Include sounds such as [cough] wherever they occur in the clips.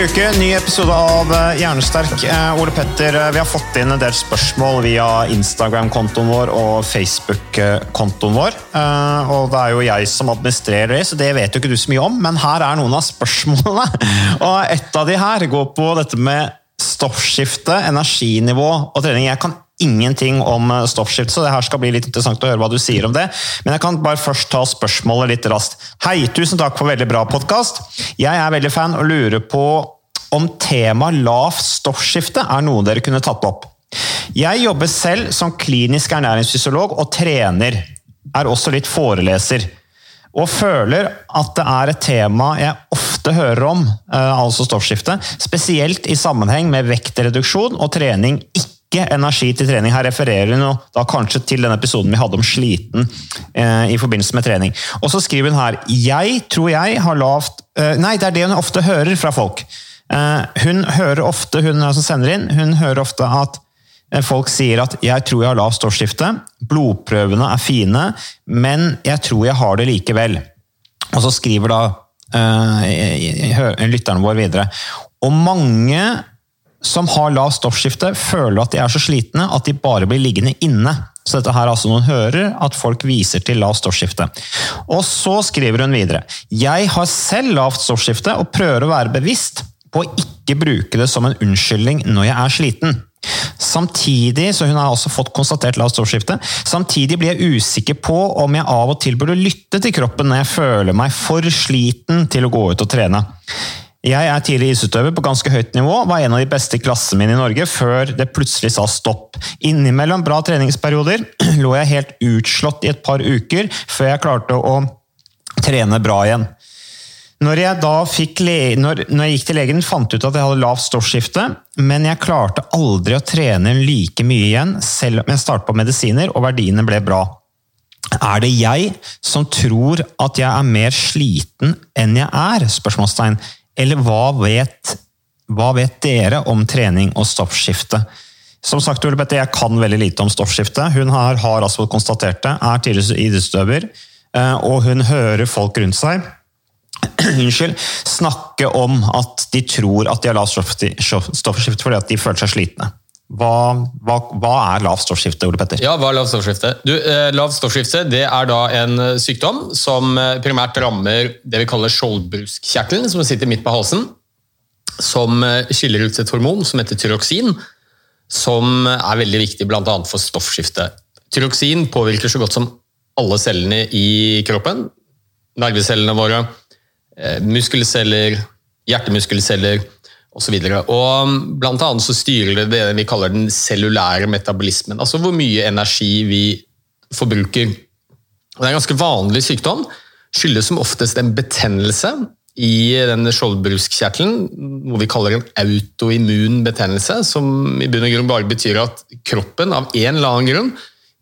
Uke, ny episode av eh, Hjernesterk. Eh, Ole Petter, eh, vi har fått inn en del spørsmål via Instagram-kontoen vår og Facebook-kontoen vår. Og det er jo jeg som administrerer det, så det vet jo ikke du så mye om. Men her er noen av spørsmålene. [laughs] Og et av de her går på dette med stoffskifte, energinivå og trening. Jeg kan ingenting om stoffskift, stoffskifte, så det her skal bli litt interessant å høre hva du sier om det. Men jeg kan bare først ta spørsmålet litt raskt. Hei, tusen takk for veldig bra podkast. Jeg er veldig fan og lurer på om temaet lavt stoffskifte er noe dere kunne tatt opp. Jeg jobber selv som klinisk ernæringsfysiolog og trener. Er også litt foreleser. Og føler at det er et tema jeg ofte hører om, eh, altså stoffskifte. Spesielt i sammenheng med vektreduksjon og trening, ikke energi til trening. Her refererer hun da kanskje til den episoden vi hadde om sliten eh, i forbindelse med trening. Og så skriver hun her Jeg tror jeg har lavt eh, Nei, det er det hun ofte hører fra folk. Eh, hun hører ofte, hun som sender inn, hun hører ofte at Eh, Folk sier at 'jeg tror jeg har lavt stoffskifte', blodprøvene er fine, men jeg tror jeg har det likevel. Og så skriver da uh, lytteren vår videre. Og mange som har lavt stoffskifte, føler at de er så slitne at de bare blir liggende inne. Så dette her er altså noen hører at folk viser til lavt stoffskifte. Og så skriver hun videre. Jeg har selv lavt stoffskifte og prøver å være bevisst på å ikke bruke det som en unnskyldning når jeg er sliten. Samtidig, så hun har også fått konstatert lavt stoffskifte, samtidig blir jeg usikker på om jeg av og til burde lytte til kroppen når jeg føler meg for sliten til å gå ut og trene. Jeg er tidlig isutøver på ganske høyt nivå, var en av de beste i klassen min i Norge før det plutselig sa stopp. Innimellom bra treningsperioder [clears throat] lå jeg helt utslått i et par uker før jeg klarte å trene bra igjen. Når jeg, når, når jeg gikk til legen, fant jeg ut at jeg hadde lavt stoffskifte, men jeg klarte aldri å trene like mye igjen, selv om jeg startet på medisiner og verdiene ble bra. Er det jeg som tror at jeg er mer sliten enn jeg er? spørsmålstegn. Eller hva vet, hva vet dere om trening og stoffskifte? Som sagt, Ole Petter, jeg kan veldig lite om stoffskifte. Hun har, har altså konstatert det, er tidligere idrettsutøver, eh, og hun hører folk rundt seg [clears throat] unnskyld, snakke om at de tror at de har lavt stoffskifte fordi at de føler seg slitne. Hva, hva, hva er lavt stoffskifte, Ole Petter? Ja, hva er lavt stoffskifte? Du, eh, lavt stoffskifte det er da en eh, sykdom som eh, primært rammer det vi kaller skjoldbruskkjertelen, som sitter midt på halsen. Som eh, skiller ut et hormon som heter tyroksin, som er veldig viktig bl.a. for stoffskifte. Tyroksin påvirker så godt som alle cellene i kroppen. Nervecellene våre, muskelceller, hjertemuskelceller osv. Blant annet så styrer det det vi kaller den cellulære metabolismen. Altså hvor mye energi vi forbruker. Og det er en ganske vanlig sykdom. Skyldes som oftest en betennelse i denne skjoldbruskkjertelen, noe vi kaller en autoimmun betennelse, som i bunn og grunn bare betyr at kroppen av en eller annen grunn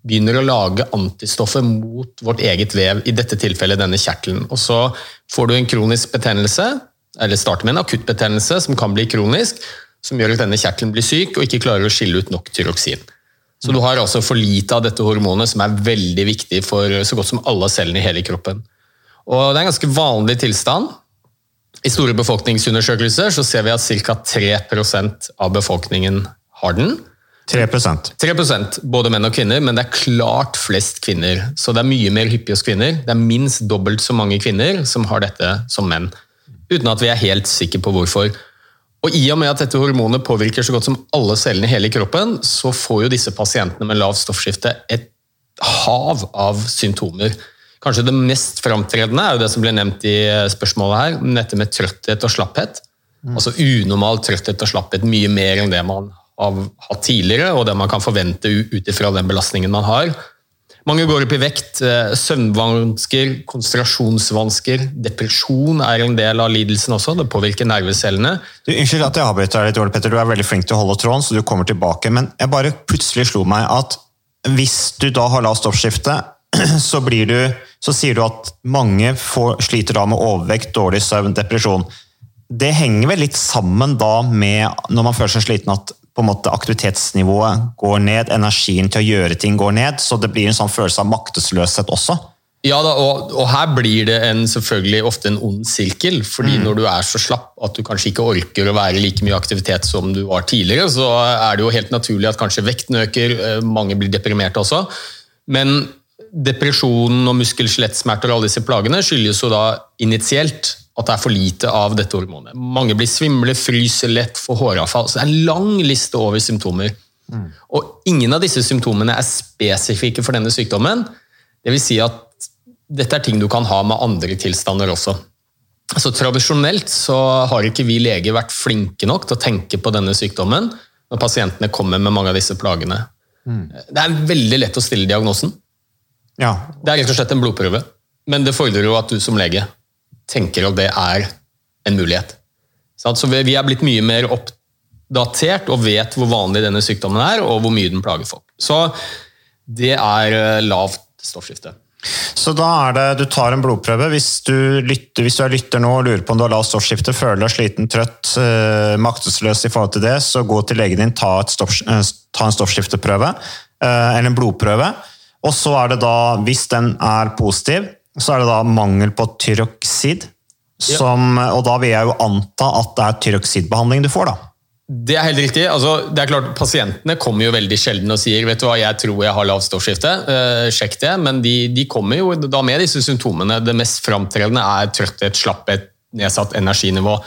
begynner å lage antistoffer mot vårt eget vev, i dette tilfellet denne kjertelen. Og så får du en kronisk betennelse, eller starter med en akuttbetennelse som kan bli kronisk, som gjør at denne kjertelen blir syk og ikke klarer å skille ut nok tyroksin. Så du har altså for lite av dette hormonet, som er veldig viktig for så godt som alle cellene i hele kroppen. Og Det er en ganske vanlig tilstand. I store befolkningsundersøkelser så ser vi at ca. 3% av befolkningen har den. 3% 3% både menn og kvinner, men det er klart flest kvinner. Så det er mye mer hyppig hos kvinner. Det er minst dobbelt så mange kvinner som har dette som menn. Uten at vi er helt sikre på hvorfor. Og I og med at dette hormonet påvirker så godt som alle cellene i hele kroppen, så får jo disse pasientene med lavt stoffskifte et hav av symptomer. Kanskje det mest framtredende er jo det som ble nevnt i spørsmålet her, dette med trøtthet og slapphet. Altså unormal trøtthet og slapphet, mye mer enn det man har hatt tidligere, og det man kan forvente ut ifra den belastningen man har. Mange går opp i vekt. eh, Søvnvansker, konsentrasjonsvansker, depresjon er en del av lidelsen også. Det påvirker nervecellene. Du, unnskyld at jeg avbryter deg litt, Ole Petter. Du er veldig flink til å holde tråden, så du kommer tilbake. Men jeg bare plutselig slo meg at hvis du da har lavt stoffskifte, [clears throat] så, du, så sier du at mange får, sliter da med overvekt, dårlig søvn, depresjon. Det henger vel litt sammen da med, når man føler seg sliten, at på en måte aktivitetsnivået går ned, energien til å gjøre ting går ned, så det blir en sånn følelse av maktesløshet også. Ja, da, og, og her blir det en, selvfølgelig ofte en ond sirkel. fordi Mm. når du er så slapp at du kanskje ikke orker å være like mye aktivitet som du var tidligere, så er det jo helt naturlig at kanskje vekten øker, eh, mange blir deprimerte også. Men depresjonen og muskel-skjelettsmerter og alle disse plagene skyldes jo da initielt at det er for lite av dette hormonet. Mange blir svimle, fryser lett, får håravfall. Så det er en lang liste over symptomer. Og ingen av disse symptomene er spesifikke for denne sykdommen. Det vil si at dette er ting du kan ha med andre tilstander også. Så Tradisjonelt så har ikke vi leger vært flinke nok til å tenke på denne sykdommen når pasientene kommer med mange av disse plagene. Det er veldig lett å stille diagnosen. Ja, Det er rett og slett en blodprøve. Men det fordrer jo at du som lege tenker at det er en mulighet. Så vi er blitt mye mer oppdatert og vet hvor vanlig denne sykdommen er, og hvor mye den plager folk. Så det er eh, lavt stoffskifte. Så da er det, du tar en blodprøve. Hvis du, lytter, hvis du er lytter nå og lurer på om du har lavt stoffskifte, føler deg sliten, trøtt, eh, maktesløs i forhold til det, så gå til legen din, ta, stoff, eh, ta en stoffskifteprøve, eller en blodprøve. Og så er det da, hvis den er positiv, så er det da mangel på tyroksid. Som, Og da vil jeg jo anta at det er tyroksidbehandling du får, da. Det er helt riktig. Altså, det er klart, Pasientene kommer jo veldig sjelden og sier vet du hva, jeg tror jeg har lavt stoffskifte. Eh, sjekk det. Men de, de kommer jo da med disse symptomene. Det mest framtredende er trøtthet, slapphet, nedsatt energinivå.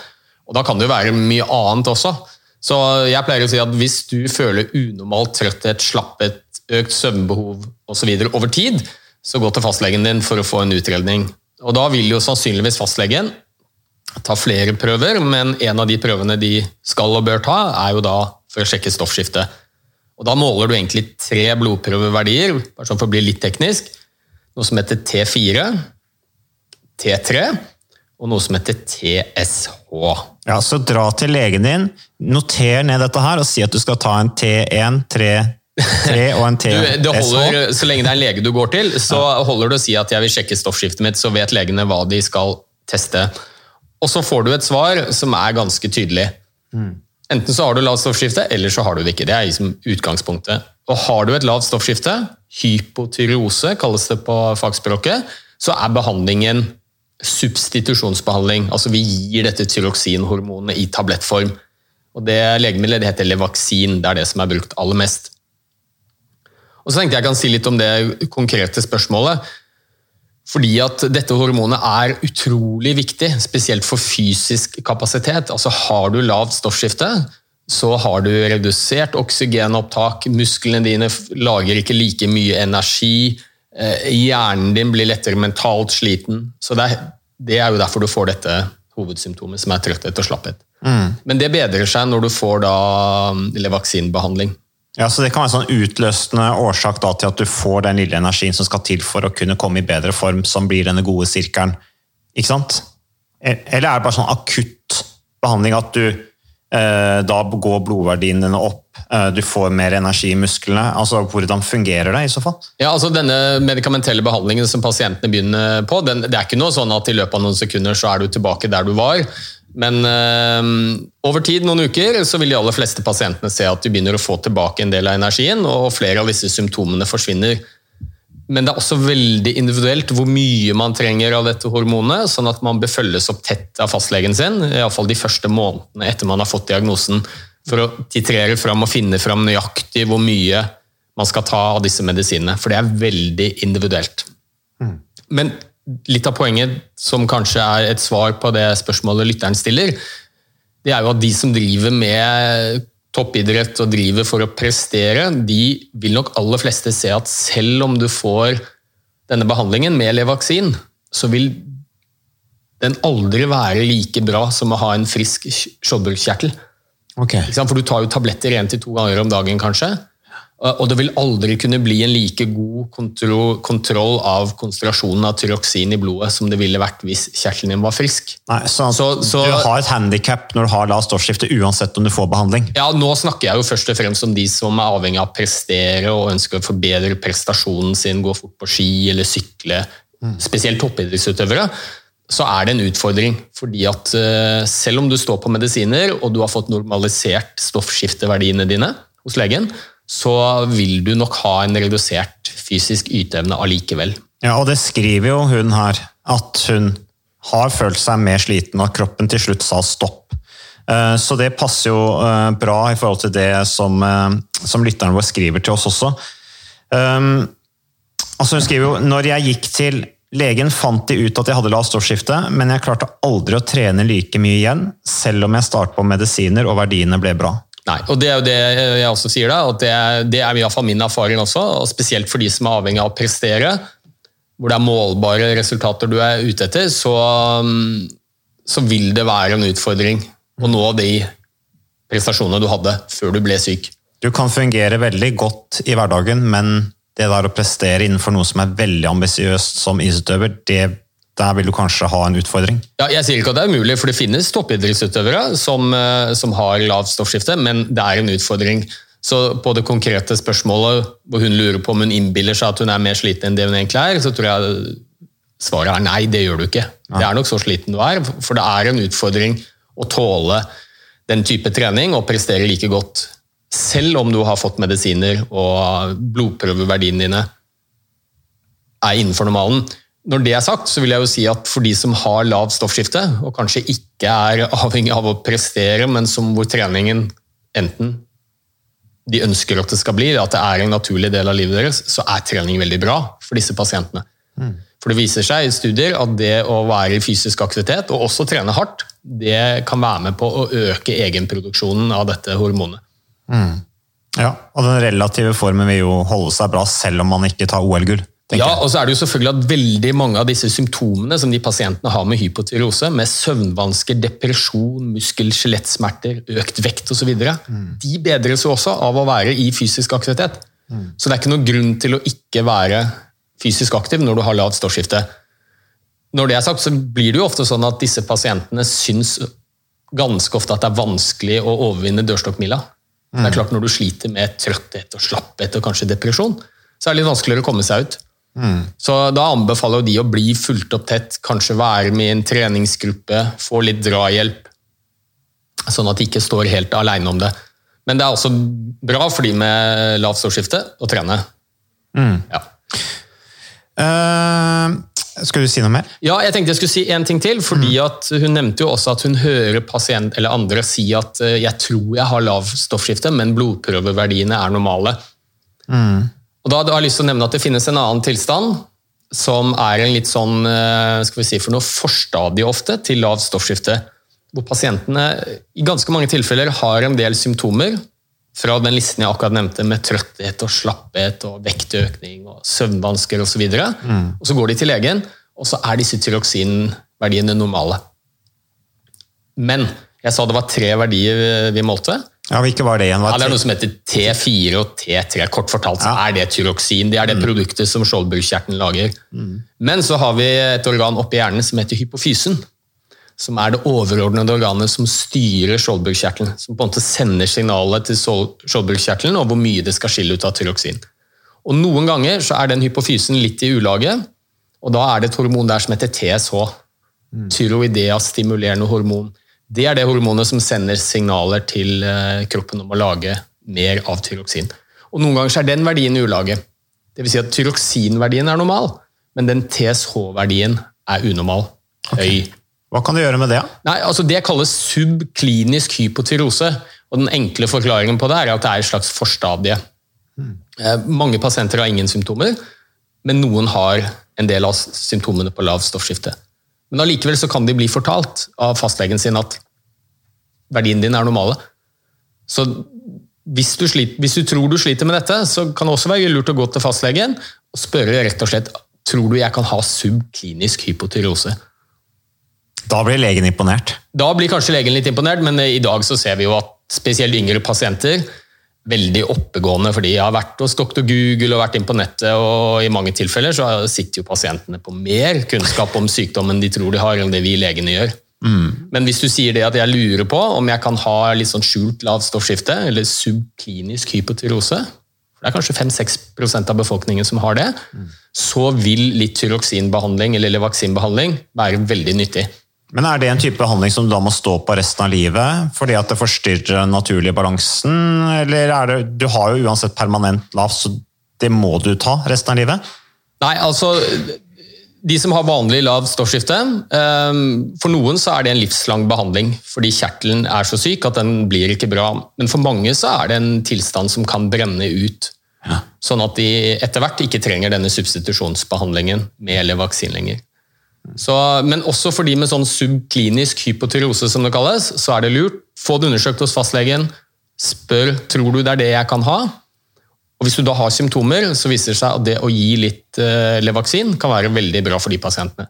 Og Da kan det jo være mye annet også. Så jeg pleier å si at hvis du føler unormal trøtthet, slapphet, økt søvnbehov osv. over tid, så gå til fastlegen din for å få en utredning. Og Da vil jo sannsynligvis fastlegen ta flere prøver, men en av de prøvene de skal og bør ta, er jo da for å sjekke stoffskiftet. Og Da måler du egentlig tre blodprøveverdier, bare sånn for å bli litt teknisk. Noe som heter T4, T3 og noe som heter TSH. Ja, Så dra til legen din, noter ned dette her og si at du skal ta en T1, 3, 3 og en Du, det holder, så lenge det er en lege du går til, så holder det å si at jeg vil sjekke stoffskiftet mitt, så vet legene hva de skal teste. Og så får du et svar som er ganske tydelig. Enten så har du lavt stoffskifte, eller så har du det ikke. Det er liksom utgangspunktet. Og har du et lavt stoffskifte, hypotyreose kalles det på fagspråket, så er behandlingen substitusjonsbehandling. Altså vi gir dette tyroksinhormonet i tablettform. Og det legemiddelet det heter Levaksin. Det er det som er brukt aller mest. Og så tenkte jeg kan si litt om det konkrete spørsmålet. Fordi at dette hormonet er utrolig viktig, spesielt for fysisk kapasitet. Altså Har du lavt stoffskifte, så har du redusert oksygenopptak, musklene dine lager ikke like mye energi, eh, hjernen din blir lettere mentalt sliten. Så det er, det er jo derfor du får dette hovedsymptomet, som er trøtthet og slapphet. Men det bedrer seg når du får da Levaksin-behandling. Ja, så Det kan være en sånn utløsende årsak da, til at du får den lille energien som skal til for å kunne komme i bedre form, som blir denne gode sirkelen. Ikke sant? E- Eller er det bare sånn akutt behandling at du eh, da går blodverdiene dine opp, eh, du får mer energi i musklene? Altså, Hvordan fungerer det i så fall? Ja, altså Denne medikamentelle behandlingen som pasientene begynner på, den, det er ikke noe sånn at i løpet av noen sekunder så er du tilbake der du var. Men øh, over tid, noen uker, så vil de aller fleste pasientene se at de begynner å få tilbake en del av energien, og flere av disse symptomene forsvinner. Men det er også veldig individuelt hvor mye man trenger av dette hormonet, sånn at man bør følges opp tett av fastlegen sin, iallfall de første månedene etter man har fått diagnosen. for å titrere fram og finne fram nøyaktig hvor mye man skal ta av disse medisinene. For det er veldig individuelt. Men litt av poenget, som kanskje er et svar på det spørsmålet lytteren stiller, det er jo at de som driver med toppidrett og driver for å prestere, de vil nok aller fleste se at selv om du får denne behandlingen med Levaksin, så vil den aldri være like bra som å ha en frisk skjoldbruskkjertel. Okay. For du tar jo tabletter én til to ganger om dagen, kanskje. Og det vil aldri kunne bli en like god kontro kontroll av konsentrasjonen av tyroksin i blodet som det ville vært hvis kjertelen din var frisk. Nei, så, Så- så- du har et handikap når du har lavt stoffskifte, uansett om du får behandling. Ja, Nå snakker jeg jo først og fremst om de som er avhengig av å prestere og ønsker å forbedre prestasjonen sin, gå fort på ski eller sykle, spesielt toppidrettsutøvere, så er det en utfordring. Fordi at eh, selv om du står på medisiner og du har fått normalisert stoffskifteverdiene dine hos legen, så vil du nok ha en redusert fysisk yteevne allikevel. Ja, og det skriver jo hun her, at hun har følt seg mer sliten, og at kroppen til slutt sa stopp. Eh, Så det passer jo eh, bra i forhold til det som, eh, som lytteren vår skriver til oss også. Um, altså hun skriver jo, når jeg gikk til legen fant de ut at jeg hadde lavt stoffskifte, men jeg klarte aldri å trene like mye igjen, selv om jeg startet på medisiner og verdiene ble bra. Nei, og Det er jo det jeg også sier, da, at det det er hvert fall min erfaring også. og Spesielt for de som er avhengig av å prestere, hvor det er målbare resultater du er ute etter, så, så vil det være en utfordring å nå de prestasjonene du hadde før du ble syk. Du kan fungere veldig godt i hverdagen, men det der å prestere innenfor noe som er veldig ambisiøst som isutøver, det- der vil du kanskje ha en utfordring. Ja, jeg sier ikke at det er umulig, for det finnes toppidrettsutøvere som, eh, som har lavt stoffskifte, men det er en utfordring. Så på det konkrete spørsmålet hvor hun lurer på om hun innbiller seg at hun er mer sliten enn det hun egentlig er, så tror jeg svaret er nei, det gjør du ikke. Det er nok så sliten du er, for det er en utfordring å tåle den type trening og prestere like godt, selv om du har fått medisiner og blodprøveverdiene dine er innenfor normalen. Når det er sagt, så vil jeg jo si at for de som har lav stoffskifte, og kanskje ikke er [laughs] avhengig av å prestere, men som hvor treningen enten de ønsker at det skal bli, at det er en naturlig del av livet deres, så er trening veldig bra for disse pasientene. For det viser seg i studier at det å være i fysisk aktivitet, og også trene hardt, det kan være med på å øke egenproduksjonen av dette hormonet. Ja, og den relative formen vil jo holde seg bra selv om man ikke tar OL-gull. Ja, jeg. og så er det jo selvfølgelig at veldig mange av disse symptomene som de pasientene har med hypotyreose, med søvnvansker, depresjon, muskel-skjelettsmerter, økt vekt osv., de bedres jo også av å være i fysisk aktivitet. Så det er ikke noen grunn til å ikke være fysisk aktiv når du har lavt stoffskifte. Når det er sagt, så blir det jo ofte sånn at disse pasientene syns ganske ofte at det er vanskelig å overvinne dørstokkmila. Det er klart Når du sliter med trøtthet og slapphet og kanskje depresjon, så er det litt vanskeligere å komme seg ut. Så da anbefaler de å bli fulgt opp tett, kanskje være med i en treningsgruppe, få litt drahjelp, sånn at de ikke står helt alene om det. Men det er også bra for de med lavt stoffskifte å trene. Ja. Uh, skal du si noe mer? Ja, jeg tenkte jeg skulle si en ting til, fordi at hun nevnte jo også at hun hører pasient eller andre si at eh, jeg tror jeg har lav stoffskifte, men blodprøveverdiene er normale. Og da har jeg lyst til å nevne at det finnes en annen tilstand som er en litt sånn eh, skal vi si for noe forstadie ofte til lavt stoffskifte, hvor pasientene i ganske mange tilfeller har en del symptomer fra den listen jeg akkurat nevnte, med trøtthet og slapphet og vektøkning og søvnvansker osv. Og, så og så går de til legen, og så er disse tyroksinverdiene normale. Men jeg sa det var tre verdier vi målte. Ja, Hvilke var det igjen? Ja, det er noe som heter T4 og T3. Kort fortalt så er det tyroksin. Det er det produktet som skjoldbruskkjertelen lager. Men så har vi et organ oppi hjernen som heter hypofysen. Som er det overordnede organet som styrer skjoldbruskkjertelen. Som på en måte sender signalet til skjoldbruskkjertelen om hvor mye det skal skille ut av tyroksin. Og Noen ganger så er den hypofysen litt i ulage, og da er det et hormon der som heter TSH. Tyroidea stimulerende hormon. Det er det hormonet som sender signaler til eh, kroppen om å lage mer av tyroksin. Og Noen ganger er den verdien ulaget. Dvs. Det vil si at tyroksinverdien er normal, men den TSH-verdien er unormal. Høy. Hva kan du gjøre med det? Nei, altså Det kalles subklinisk hypotyrose. Og Den enkle forklaringen på det er at det er et slags forstadie. Mm. Mange pasienter har ingen symptomer, men noen har en del av symptomene på lav stoffskifte. Men allikevel så kan de bli fortalt av fastlegen sin at verdien din er normale. Så hvis du, sliter, hvis du tror du sliter med dette, så kan det også være lurt å gå til fastlegen og spørre rett og slett tror du jeg kan ha subklinisk hypotyreose. Da blir legen imponert. Da blir kanskje legen litt imponert, men i dag så ser vi jo at spesielt yngre pasienter veldig oppegående, fordi jeg har vært hos doktor Google og vært inn på nettet, og i mange tilfeller så sitter jo pasientene på mer kunnskap om sykdommen de tror de har, enn det vi legene gjør. Men hvis du sier det at jeg lurer på om jeg kan ha litt sånn skjult lavt stoffskifte, eller subklinisk hypotyrose, for det er kanskje 5-6% av befolkningen som har det, så vil litt tyroksinbehandling eller vaksinbehandling være veldig nyttig. Men er det en type behandling som du da må stå på resten av livet fordi at det forstyrrer den naturlige balansen, eller er det Du har jo uansett permanent lavt, så det må du ta resten av livet? Nei, altså De som har vanlig lav stoffskifte, eh, for noen så er det en livslang behandling fordi kjertelen er så syk at den blir ikke bra. Men for mange så er det en tilstand som kan brenne ut. Sånn at de etter hvert ikke trenger denne substitusjonsbehandlingen med eller vaksin lenger. Så, men også for de med sånn subklinisk hypotyrose, som det kalles, så er det lurt. Få det undersøkt hos fastlegen. Spør tror du det er det jeg kan ha. Og Hvis du da har symptomer, så viser det seg at det å gi litt uh, Levaksin kan være veldig bra for de pasientene.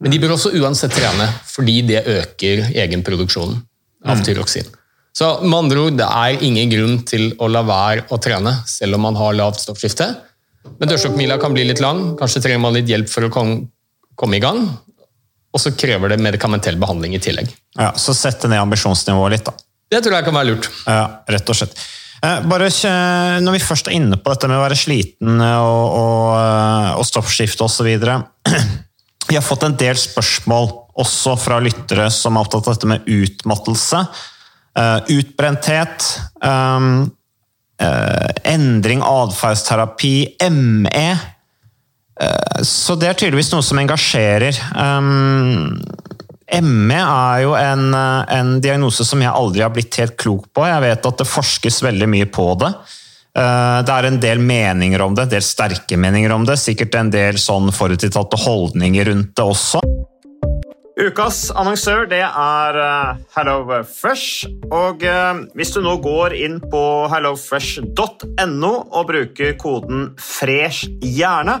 Men de bør også uansett trene, fordi det øker egenproduksjonen av tyroksin. Så med andre ord, det er ingen grunn til å la være å trene, selv om man har lavt stoffskifte. Men dørstokkmila kan bli litt lang, kanskje trenger man litt hjelp for å komme i gang. Og så krever det medikamentell behandling i tillegg. Ja, Så sette ned ambisjonsnivået litt, da. Det tror jeg kan være lurt. Ja, rett og slett. Eh, Bare Når vi først er inne på dette med å være sliten og, og, eh, og stoppskifte osv. [clears throat] Vi har fått en del spørsmål også fra lyttere som er opptatt av dette med utmattelse. eh, Utbrenthet. eh, eh, Endring, atferdsterapi, ME. Eh, Så det er tydeligvis noe som engasjerer. ME er jo en, eh, en diagnose som jeg aldri har blitt helt klok på. Jeg vet at det forskes veldig mye på det. Eh, Det er en del meninger om det, en del sterke meninger om det. Sikkert en del sånn forutinntatte holdninger rundt det også. Ukas annonsør det er HelloFresh. Og hvis du nå går inn på hellofresh.no og bruker koden 'fresh hjerne',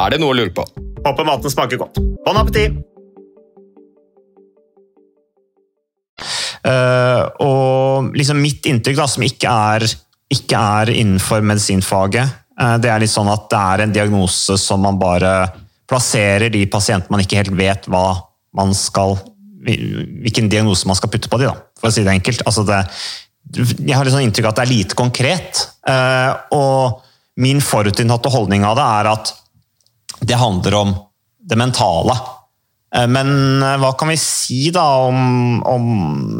Er det noe å lure på? Håper maten smaker godt. Bon appétit! Uh, og liksom mitt inntrykk, da, som ikke er, ikke er innenfor medisinfaget, uh, det er litt sånn at det er en diagnose som man bare plasserer de pasientene man ikke helt vet hva man skal hvilken diagnose man skal putte på de, da, for å si det enkelt. Altså det, jeg har litt sånn inntrykk av at det er lite konkret. Uh, Og min forutinntatte holdning av det er at det handler om det mentale. Eh, Men eh, hva kan vi si da om, om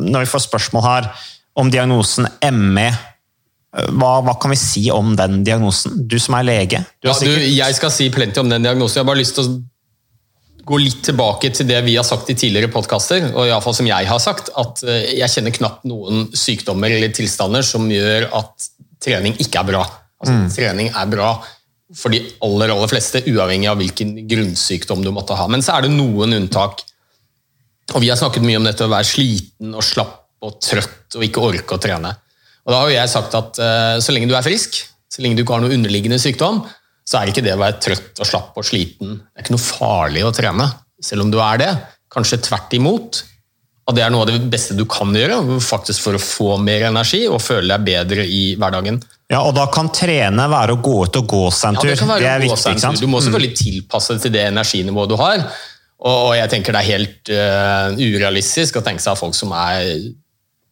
Når vi får spørsmål her om diagnosen ME, eh, hva, hva kan vi si om den diagnosen? Du som er lege. Du Ja, du, jeg skal si plenty om den diagnosen. Jeg har bare lyst til å gå litt tilbake til det vi har sagt i tidligere podkaster, og i alle fall som jeg har sagt, at jeg kjenner knapt noen sykdommer eller tilstander som gjør at trening ikke er bra. Altså, Trening er bra for de aller, aller fleste, uavhengig av hvilken grunnsykdom du måtte ha. Men så er det noen unntak. Og Vi har snakket mye om dette å være sliten og slapp og trøtt og ikke orke å trene. Og Da har jo jeg sagt at eh, så lenge du er frisk, så lenge du ikke har noe underliggende sykdom, så er ikke det å være trøtt og slapp og sliten det er ikke noe farlig å trene. Selv om du er det. Kanskje tvert imot. Og det er noe av det beste du kan gjøre, faktisk for å få mer energi og føle deg bedre i hverdagen. Ja, og da kan trene være å gå ut og gå seg en Ja, det kan være det er å gå viktig, ikke sant? Du må selvfølgelig tilpasse det til det energinivået du har. Og og jeg tenker det er helt uh, urealistisk å tenke seg at folk som er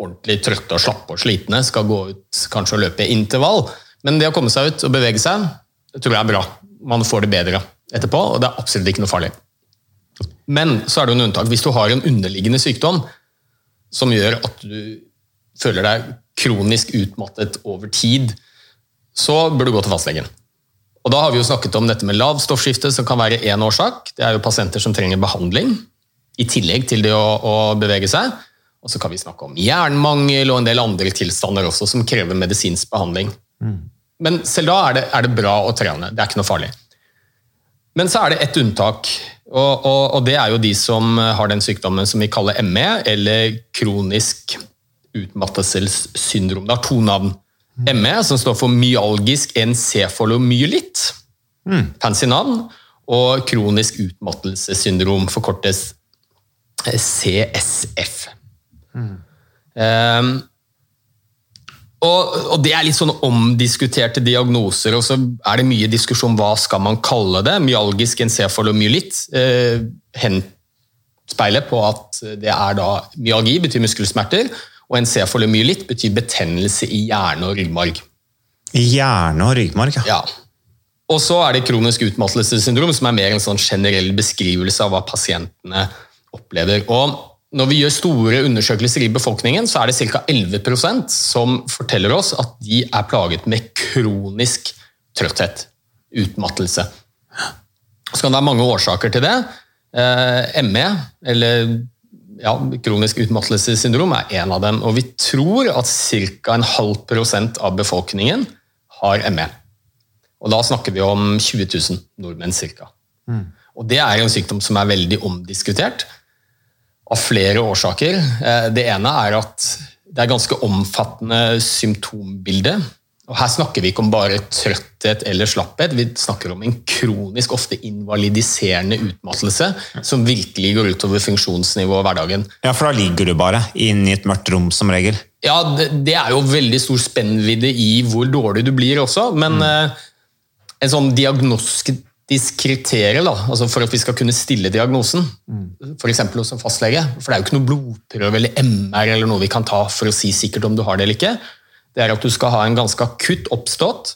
ordentlig trøtte og slappe og slitne, skal gå ut kanskje og løpe intervall. Men det å komme seg ut og bevege seg, det tror jeg er bra. Man får det bedre etterpå, og det er absolutt ikke noe farlig. Men så er det jo en unntak. Hvis du har en underliggende sykdom som gjør at du føler deg kronisk utmattet over tid, så bør du gå til fastlegen. Og Da har vi jo snakket om dette med lavt stoffskifte, som kan være én årsak. Det er jo pasienter som trenger behandling, i tillegg til det å, å bevege seg. Og så kan vi snakke om jernmangel og en del andre tilstander også, som krever medisinsk behandling. Men selv da er det, er det bra å trene. Det er ikke noe farlig. Men så er det ett unntak, og, og, og det er jo de som har den sykdommen som vi kaller ME, eller kronisk utmattelsessyndrom. Det har to navn. ME, som står for myalgisk encefalomyelitt, fancy navn, og kronisk utmattelsessyndrom, forkortes CSF. CSF. Um, og, og Det er litt sånn omdiskuterte diagnoser, og så er det mye diskusjon hva skal man kalle det. Myalgisk encefalomyelitt eh, henspeiler på at det er da myalgi betyr muskelsmerter, og encefalomyelitt betyr betennelse i hjerne og ryggmarg. I Hjerne og ryggmarg, ja. Ja. Og så er det kronisk utmattelsessyndrom, som er mer en sånn generell beskrivelse av hva pasientene opplever. Og når vi gjør store undersøkelser i befolkningen, så er det ca. 11% som forteller oss at de er plaget med kronisk trøtthet. Utmattelse. Så kan det være mange årsaker til det. Eh, ME, eller ja, kronisk utmattelsessyndrom, er en av dem. Og vi tror at ca. en halv prosent av befolkningen har ME. Og da snakker vi om 20 000 nordmenn ca. Og det er en sykdom som er veldig omdiskutert av flere årsaker. Eh, Det ene er at det er ganske omfattende symptombilde. Og her snakker vi ikke om bare trøtthet eller slapphet, vi snakker om en kronisk, ofte invalidiserende utmattelse som virkelig går utover funksjonsnivået i hverdagen. Ja, for da ligger du bare inn i et mørkt rom som regel. Ja, det, er jo veldig stor spennvidde i hvor dårlig du blir også, men eh, en sånn diagnostisk, kriterium da, altså for at vi skal kunne stille diagnosen, f.eks. hos en fastlege. For det er jo ikke noe blodprøve eller MR eller noe vi kan ta for å si sikkert om du har det eller ikke. Det er at du skal ha en ganske akutt oppstått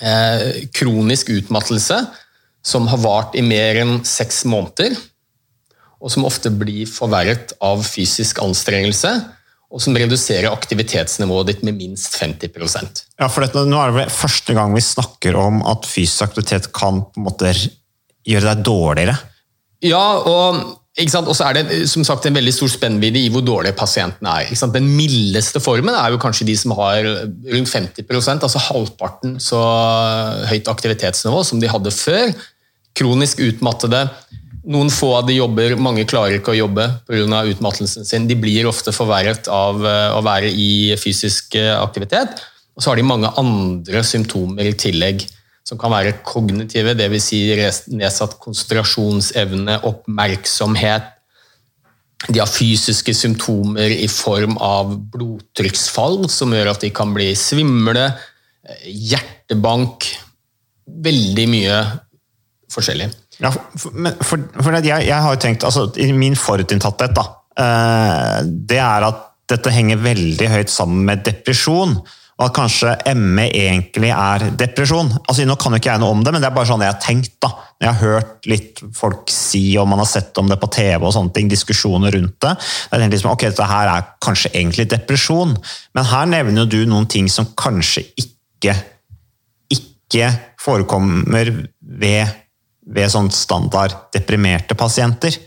eh, kronisk utmattelse som har vart i mer enn seks måneder, og som ofte blir forverret av fysisk anstrengelse, og som reduserer aktivitetsnivået ditt med minst 50% Ja, for dette, Nå er det vel første gang vi snakker om at fysisk aktivitet kan på en måte gjøre deg dårligere. Ja, og? Og så er det som sagt en veldig stor spennvidde i hvor dårlige pasientene er. Den mildeste formen er jo kanskje de som har rundt 50% altså halvparten så høyt aktivitetsnivå som de hadde før. Kronisk utmattede. Noen få av de jobber, mange klarer ikke å jobbe pga. utmattelsen sin. De blir ofte forverret av eh, å være i fysisk eh, aktivitet. Og så har de mange andre symptomer i tillegg som kan være kognitive, dvs. Si nedsatt konsentrasjonsevne, oppmerksomhet. De har fysiske symptomer i form av blodtrykksfall, som gjør at de kan bli svimle, hjertebank Veldig mye forskjellig. Ja, for, for, for jeg, jeg, har jo tenkt, altså, Min forutinntatthet da, eh, det er at dette henger veldig høyt sammen med depresjon og at kanskje ME egentlig er depresjon. Altså, Nå kan jo ikke jeg noe om det, men det er bare sånn jeg har tenkt. da. Jeg har hørt litt folk si, og man har sett om det på TV, og sånne ting, diskusjoner rundt det. Jeg tenkte liksom, ok, Dette her er kanskje egentlig depresjon, men her nevner du noen ting som kanskje ikke, ikke forekommer ved, ved sånn standard deprimerte pasienter.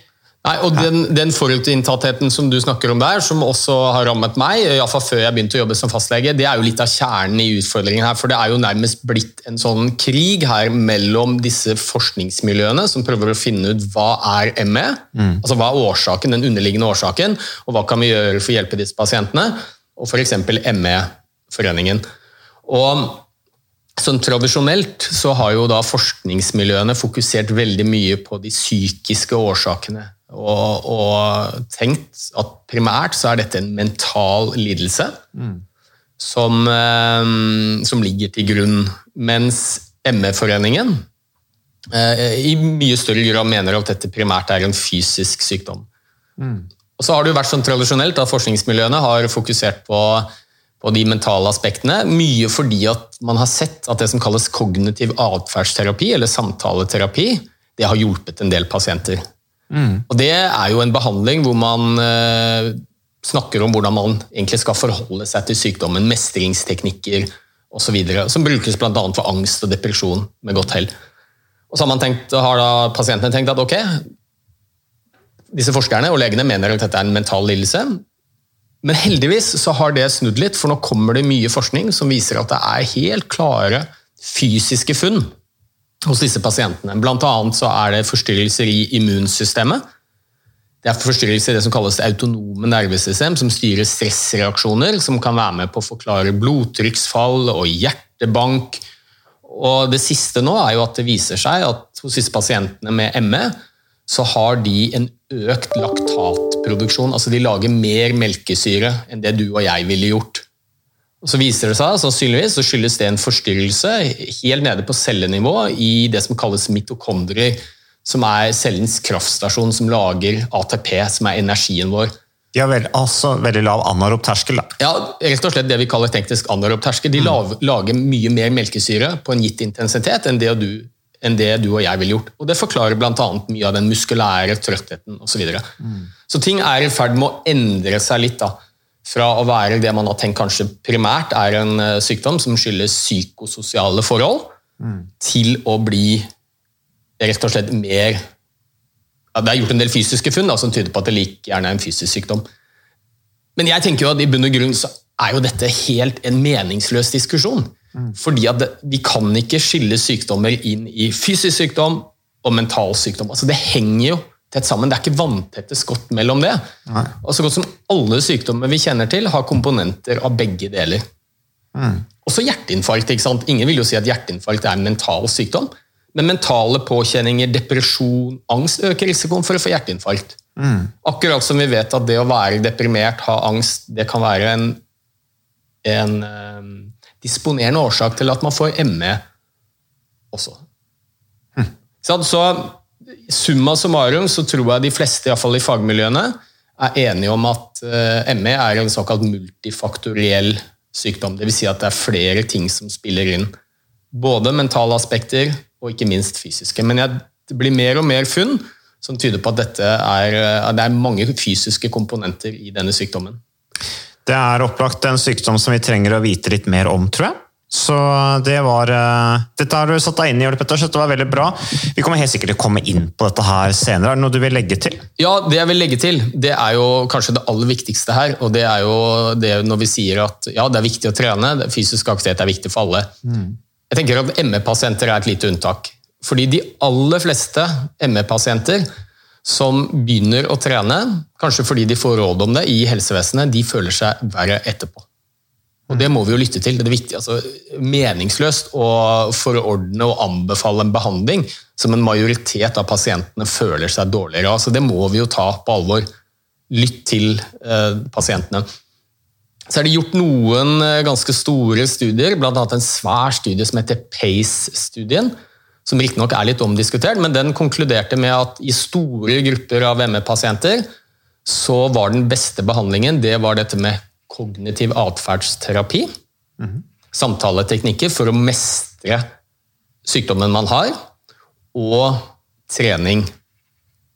Nei, og Den, den forutinntattheten som du snakker om der, som også har rammet meg, i fall før jeg begynte å jobbe som fastlege, det er jo litt av kjernen i utfordringen her. For det er jo nærmest blitt en sånn krig her mellom disse forskningsmiljøene som prøver å finne ut hva er ME, mm. altså hva er årsaken, den underliggende årsaken, og hva kan vi gjøre for å hjelpe disse pasientene, og f.eks. ME-foreningen. Og Sånn Tradisjonelt så har jo da forskningsmiljøene fokusert veldig mye på de psykiske årsakene og, og, tenkt at primært så er dette en mental lidelse mm. som, eh, som, ligger til grunn. Mens ME-foreningen eh, i mye større grad mener at dette primært er en fysisk sykdom. Mm. Og så har det jo vært sånn tradisjonelt at Forskningsmiljøene har fokusert på, på de mentale aspektene, mye fordi at man har sett at det som kalles kognitiv atferdsterapi, eller samtaleterapi, det har hjulpet en del pasienter. Mm. Og Det er jo en behandling hvor man eh, snakker om hvordan man egentlig skal forholde seg til sykdommen, mestringsteknikker osv., som brukes bl.a. for angst og depresjon med godt hell. Og så har, man tenkt, har da pasientene tenkt at ok, disse forskerne og legene mener at dette er en mental lidelse. Men heldigvis så har det snudd litt, for nå kommer det mye forskning som viser at det er helt klare fysiske funn hos disse pasientene. Blant annet så er det forstyrrelser i immunsystemet. Det er forstyrrelser i det som kalles autonome nervesystem, som styrer stressreaksjoner, som kan være med på å forklare blodtrykksfall og hjertebank. Og Det siste nå er jo at det viser seg at hos disse pasientene med ME så har de en økt laktatproduksjon. Altså de lager mer melkesyre enn det du og jeg ville gjort. Så viser det seg sannsynligvis så skyldes det en forstyrrelse helt nede på cellenivå i det som kalles mitokondrier, som er cellens kraftstasjon som lager ATP, som er energien vår. De har vel, altså veldig lav anarob terskel? da? Ja, rett og slett det vi kaller teknisk anarob terskel. De mm. lager mye mer melkesyre på en gitt intensitet enn det du, enn det du og jeg ville gjort. Og Det forklarer bl.a. mye av den muskulære trøttheten osv. Så, videre. mm. så ting er i ferd med å endre seg litt. da fra å være det man har tenkt kanskje primært er en eh, sykdom som skyldes psykososiale forhold, mm. til å bli rett og slett mer ja, Det er gjort en del fysiske funn da, som tyder på at det like gjerne er en fysisk sykdom. Men jeg tenker jo at i bunn og grunn så er jo dette helt en meningsløs diskusjon. Mm. Fordi at det, Vi kan ikke skille sykdommer inn i fysisk sykdom og mental sykdom. Altså Det henger jo tett sammen. Det er ikke vanntette skott mellom det. Nei. Og så godt som alle sykdommer vi kjenner til, har komponenter av begge deler. Mm. Også hjerteinfarkt. ikke sant? Ingen vil jo si at hjerteinfarkt er en mental sykdom. Men mentale påkjenninger, depresjon, angst øker risikoen for å få hjerteinfarkt. Mm. Akkurat som vi vet at det å være deprimert, ha angst, det kan være en, en um, disponerende årsak til at man får ME også. Mm. Så summa summarum så tror jeg de fleste, iallfall i fagmiljøene, er enige om at eh, ME er en såkalt multifaktoriell sykdom. Dvs. Si at det er flere ting som spiller inn. Både mentale aspekter og ikke minst fysiske. Men det blir mer og mer funn som tyder på at er, det er mange fysiske komponenter i denne sykdommen. Det er opplagt en sykdom som vi trenger å vite litt mer om, tror jeg. Så det var eh, Dette har du satt deg inn i, Ole Petter, så dette var veldig bra. Vi kommer helt sikkert til å komme inn på dette her senere. Er det noe du vil legge til? Ja, det jeg vil legge til, det er jo kanskje det aller viktigste her. Og det er jo det når vi sier at ja, det er viktig å trene, fysisk aktivitet er viktig for alle. Mm. Jeg tenker at ME-pasienter er et lite unntak. Fordi de aller fleste ME-pasienter som begynner å trene, kanskje fordi de får råd om det i helsevesenet, de føler seg verre etterpå. Og det må vi jo lytte til. Det er viktig, altså, meningsløst å forordne og anbefale en behandling som en majoritet av pasientene føler seg dårligere av. Så det må vi jo ta på alvor. Lytt til eh, pasientene. Så er det gjort noen eh, ganske store studier, bl.a. en svær studie som heter PACE-studien. Som riktignok er litt omdiskutert, men den konkluderte med at i store grupper av ME-pasienter så var den beste behandlingen det var dette med kognitiv atferdsterapi. Mm -hmm. Samtaleteknikker for å mestre sykdommen man har. Og trening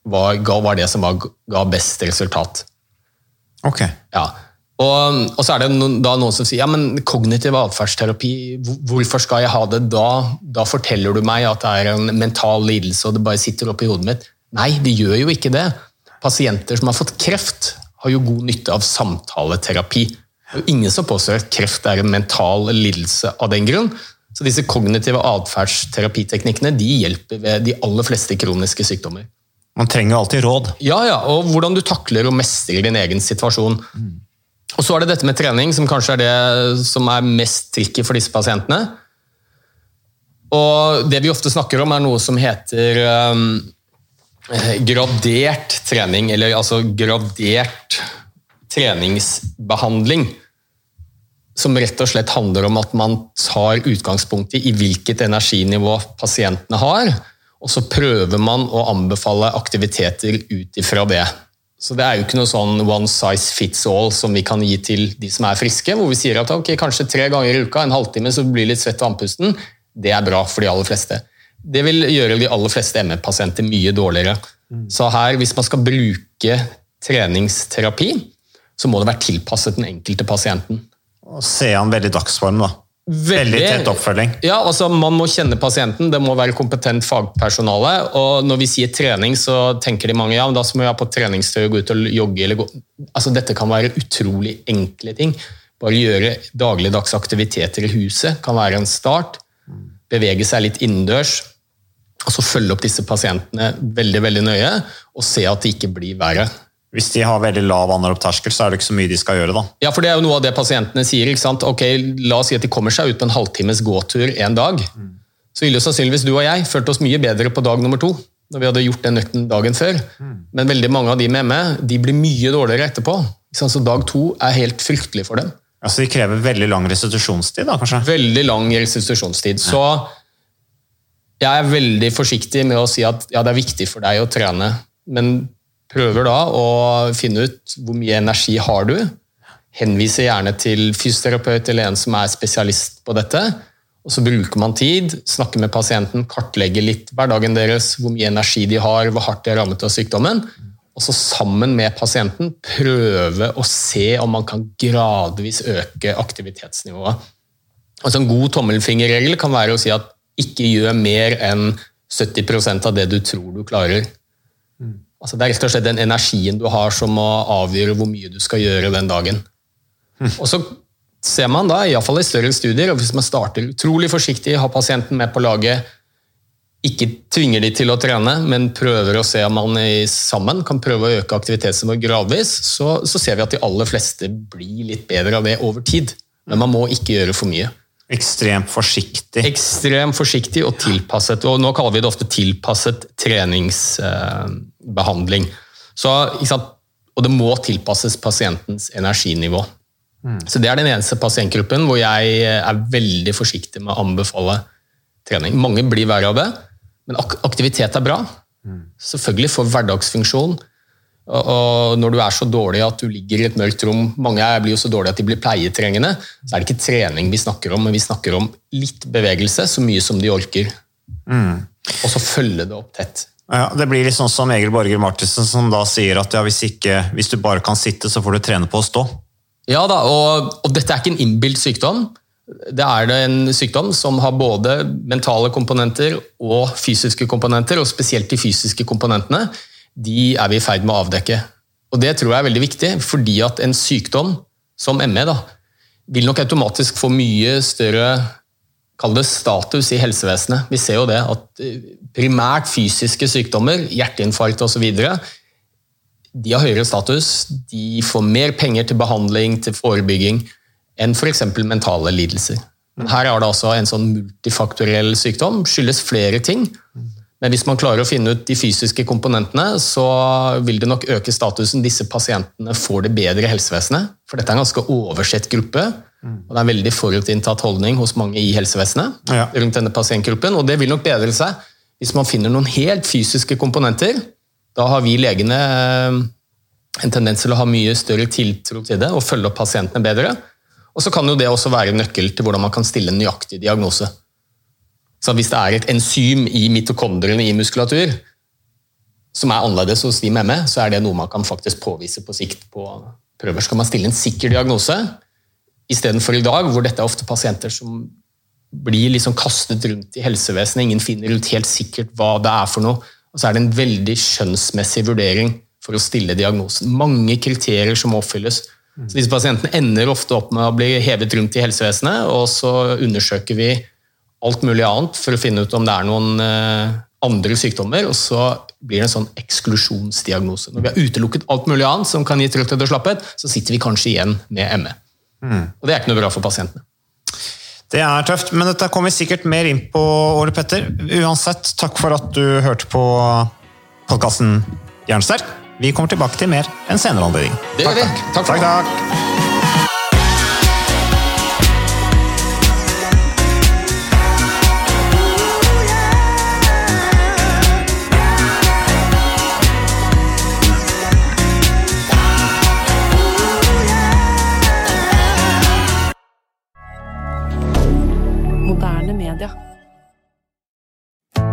var, var det som var, ga best resultat. Ok. Ja. Og, og, så er det noen, da noen som sier ja, men kognitiv atferdsterapi, hvorfor skal jeg ha det da? Da forteller du meg at det er en mental lidelse og det bare sitter oppi hodet mitt. Nei, det gjør jo ikke det. Pasienter som har fått kreft, har jo god nytte av samtaleterapi. Det er jo ingen som påstår at kreft er en mental lidelse av den grunn. Så disse kognitive atferdsterapiteknikkene de hjelper ved de aller fleste kroniske sykdommer. Man trenger jo alltid råd. Ja, ja, og hvordan du takler og mestrer din egen situasjon. Mm. Og Så er det dette med trening, som kanskje er det som er mest tricky for disse pasientene. Og Det vi ofte snakker om, er noe som heter um, gradert trening, eller altså gradert treningsbehandling. Som rett og slett handler om at man tar utgangspunkt i hvilket energinivå pasientene har, og så prøver man å anbefale aktiviteter ut ifra det. Så Det er jo ikke noe sånn one size fits all som vi kan gi til de som er friske, hvor vi sier at okay, kanskje tre ganger i uka, en halvtime, så blir litt svett og andpusten. Det er bra for de aller fleste. Det vil gjøre de aller fleste ME-pasienter mye dårligere. Mm. Så her, hvis man skal bruke treningsterapi, så må det være tilpasset den enkelte pasienten. Og se an veldig dagsform, da. Veldig, veldig tett oppfølging. Ja, altså Man må kjenne pasienten, det må være kompetent fagpersonale. og Når vi sier trening, så tenker de mange ja, men da må vi ha på treningstøy og gå ut og jogge. eller gå. Altså Dette kan være utrolig enkle ting. Bare gjøre dagligdags aktiviteter i huset kan være en start. Mm. Bevege seg litt innendørs og så følge opp disse pasientene veldig veldig nøye og se at det ikke blir verre. Hvis de har veldig lav aneropp-terskel, så er det ikke så mye de skal gjøre. da. Ja, for Det er jo noe av det pasientene sier. ikke sant? Ok, La oss si at de kommer seg ut på en halvtimes gåtur en dag. Mm. Så ville sannsynligvis du og jeg følt oss mye bedre på dag nummer to. når vi hadde gjort den økten dagen før. Mm. Men veldig mange av de med meg de blir mye dårligere etterpå. Så dag to er helt fryktelig for dem. Altså De krever veldig lang restitusjonstid? da, kanskje? Veldig lang restitusjonstid. Så jeg er veldig forsiktig med å si at ja, det er viktig for deg å trene, men prøver da å finne ut hvor mye energi har du. Henviser gjerne til fysioterapeut eller en som er spesialist på dette. Og Så bruker man tid, snakker med pasienten, kartlegger litt hverdagen deres, hvor mye energi de har, hvor hardt de er rammet av sykdommen. Og så sammen med pasienten prøve å se om man kan gradvis øke aktivitetsnivået. Altså En god tommelfingerregel kan være å si at ikke gjør mer enn 70% av det du tror du klarer. Mm. Altså, det er rett og slett den energien du har som må avgjøre hvor mye du skal gjøre den dagen. Mm. Og så ser man da, iallfall i større studier, og hvis man starter utrolig forsiktig, har pasienten med på laget, ikke tvinger de til å trene, men prøver å se om man sammen kan prøve å øke aktivitetsnivået gradvis, så, så ser vi at de aller fleste blir litt bedre av det over tid. Men man må ikke gjøre for mye. Ekstremt forsiktig. Ekstremt forsiktig og tilpasset. og Nå kaller vi det ofte tilpasset treningsbehandling. Så, og det må tilpasses pasientens energinivå. Mm. Så Det er den eneste pasientgruppen hvor jeg er veldig forsiktig med å anbefale trening. Mange blir verre av det, Men aktivitet er bra. Selvfølgelig for hverdagsfunksjon. Og, når du er så dårlig at du ligger i et mørkt rom Mange blir jo så dårlige at de blir pleietrengende. Så er det ikke trening vi snakker om, men vi snakker om litt bevegelse, så mye som de orker. Og så følge det opp tett. Ja, det blir litt sånn som Egil Borger Martinsen som da sier at ja, hvis, ikke, hvis du bare kan sitte, så får du trene på å stå. Ja da, og, og dette er ikke en innbilt sykdom. Det er det en sykdom som har både mentale komponenter og fysiske komponenter, og spesielt de fysiske komponentene. De er vi i ferd med å avdekke. Og det tror jeg er veldig viktig, fordi at en sykdom som ME da, vil nok automatisk få mye større kall det status i helsevesenet. Vi ser jo det at eh, primært fysiske sykdommer, hjerteinfarkt osv., de har høyere status. De får mer penger til behandling, til forebygging, enn f.eks. mentale lidelser. Men her er det altså en sånn multifaktoriell sykdom, skyldes flere ting. Men hvis man klarer å finne ut de fysiske komponentene, så vil det nok øke statusen. Disse pasientene får det bedre i helsevesenet. For dette er en ganske oversett gruppe. Og det er en veldig forutinntatt holdning hos mange i helsevesenet Ja. rundt denne pasientgruppen. Og det vil nok bedre seg hvis man finner noen helt fysiske komponenter. Da har vi legene eh, en tendens til å ha mye større tiltro til det og følge opp pasientene bedre. Og så kan jo det også være nøkkel til hvordan man kan stille en nøyaktig diagnose. Så hvis det er et enzym i mitokondriene i muskulatur som er annerledes hos de med ME, så er det noe man kan faktisk påvise på sikt på prøver. Så kan man stille en sikker diagnose, istedenfor i dag, hvor dette er ofte pasienter som blir liksom kastet rundt i helsevesenet. Ingen finner ut helt sikkert hva det er for noe. Og så er det en veldig skjønnsmessig vurdering for å stille diagnosen. Mange kriterier som må oppfylles. Så disse pasientene ender ofte opp med å bli hevet rundt i helsevesenet, og så undersøker vi alt mulig annet for å finne ut om det er noen eh, andre sykdommer, og så blir det en sånn eksklusjonsdiagnose. Når vi har utelukket alt mulig annet som kan gi trøtthet og slapphet, så sitter vi kanskje igjen med ME. Og det er ikke noe bra for pasientene. Det er tøft, men dette kommer vi sikkert mer inn på, Ole Petter. Uansett, takk for at du hørte på podkasten Jernsterk. Vi kommer tilbake til mer en senere anledning. Det gjør vi. Takk takk. takk, takk.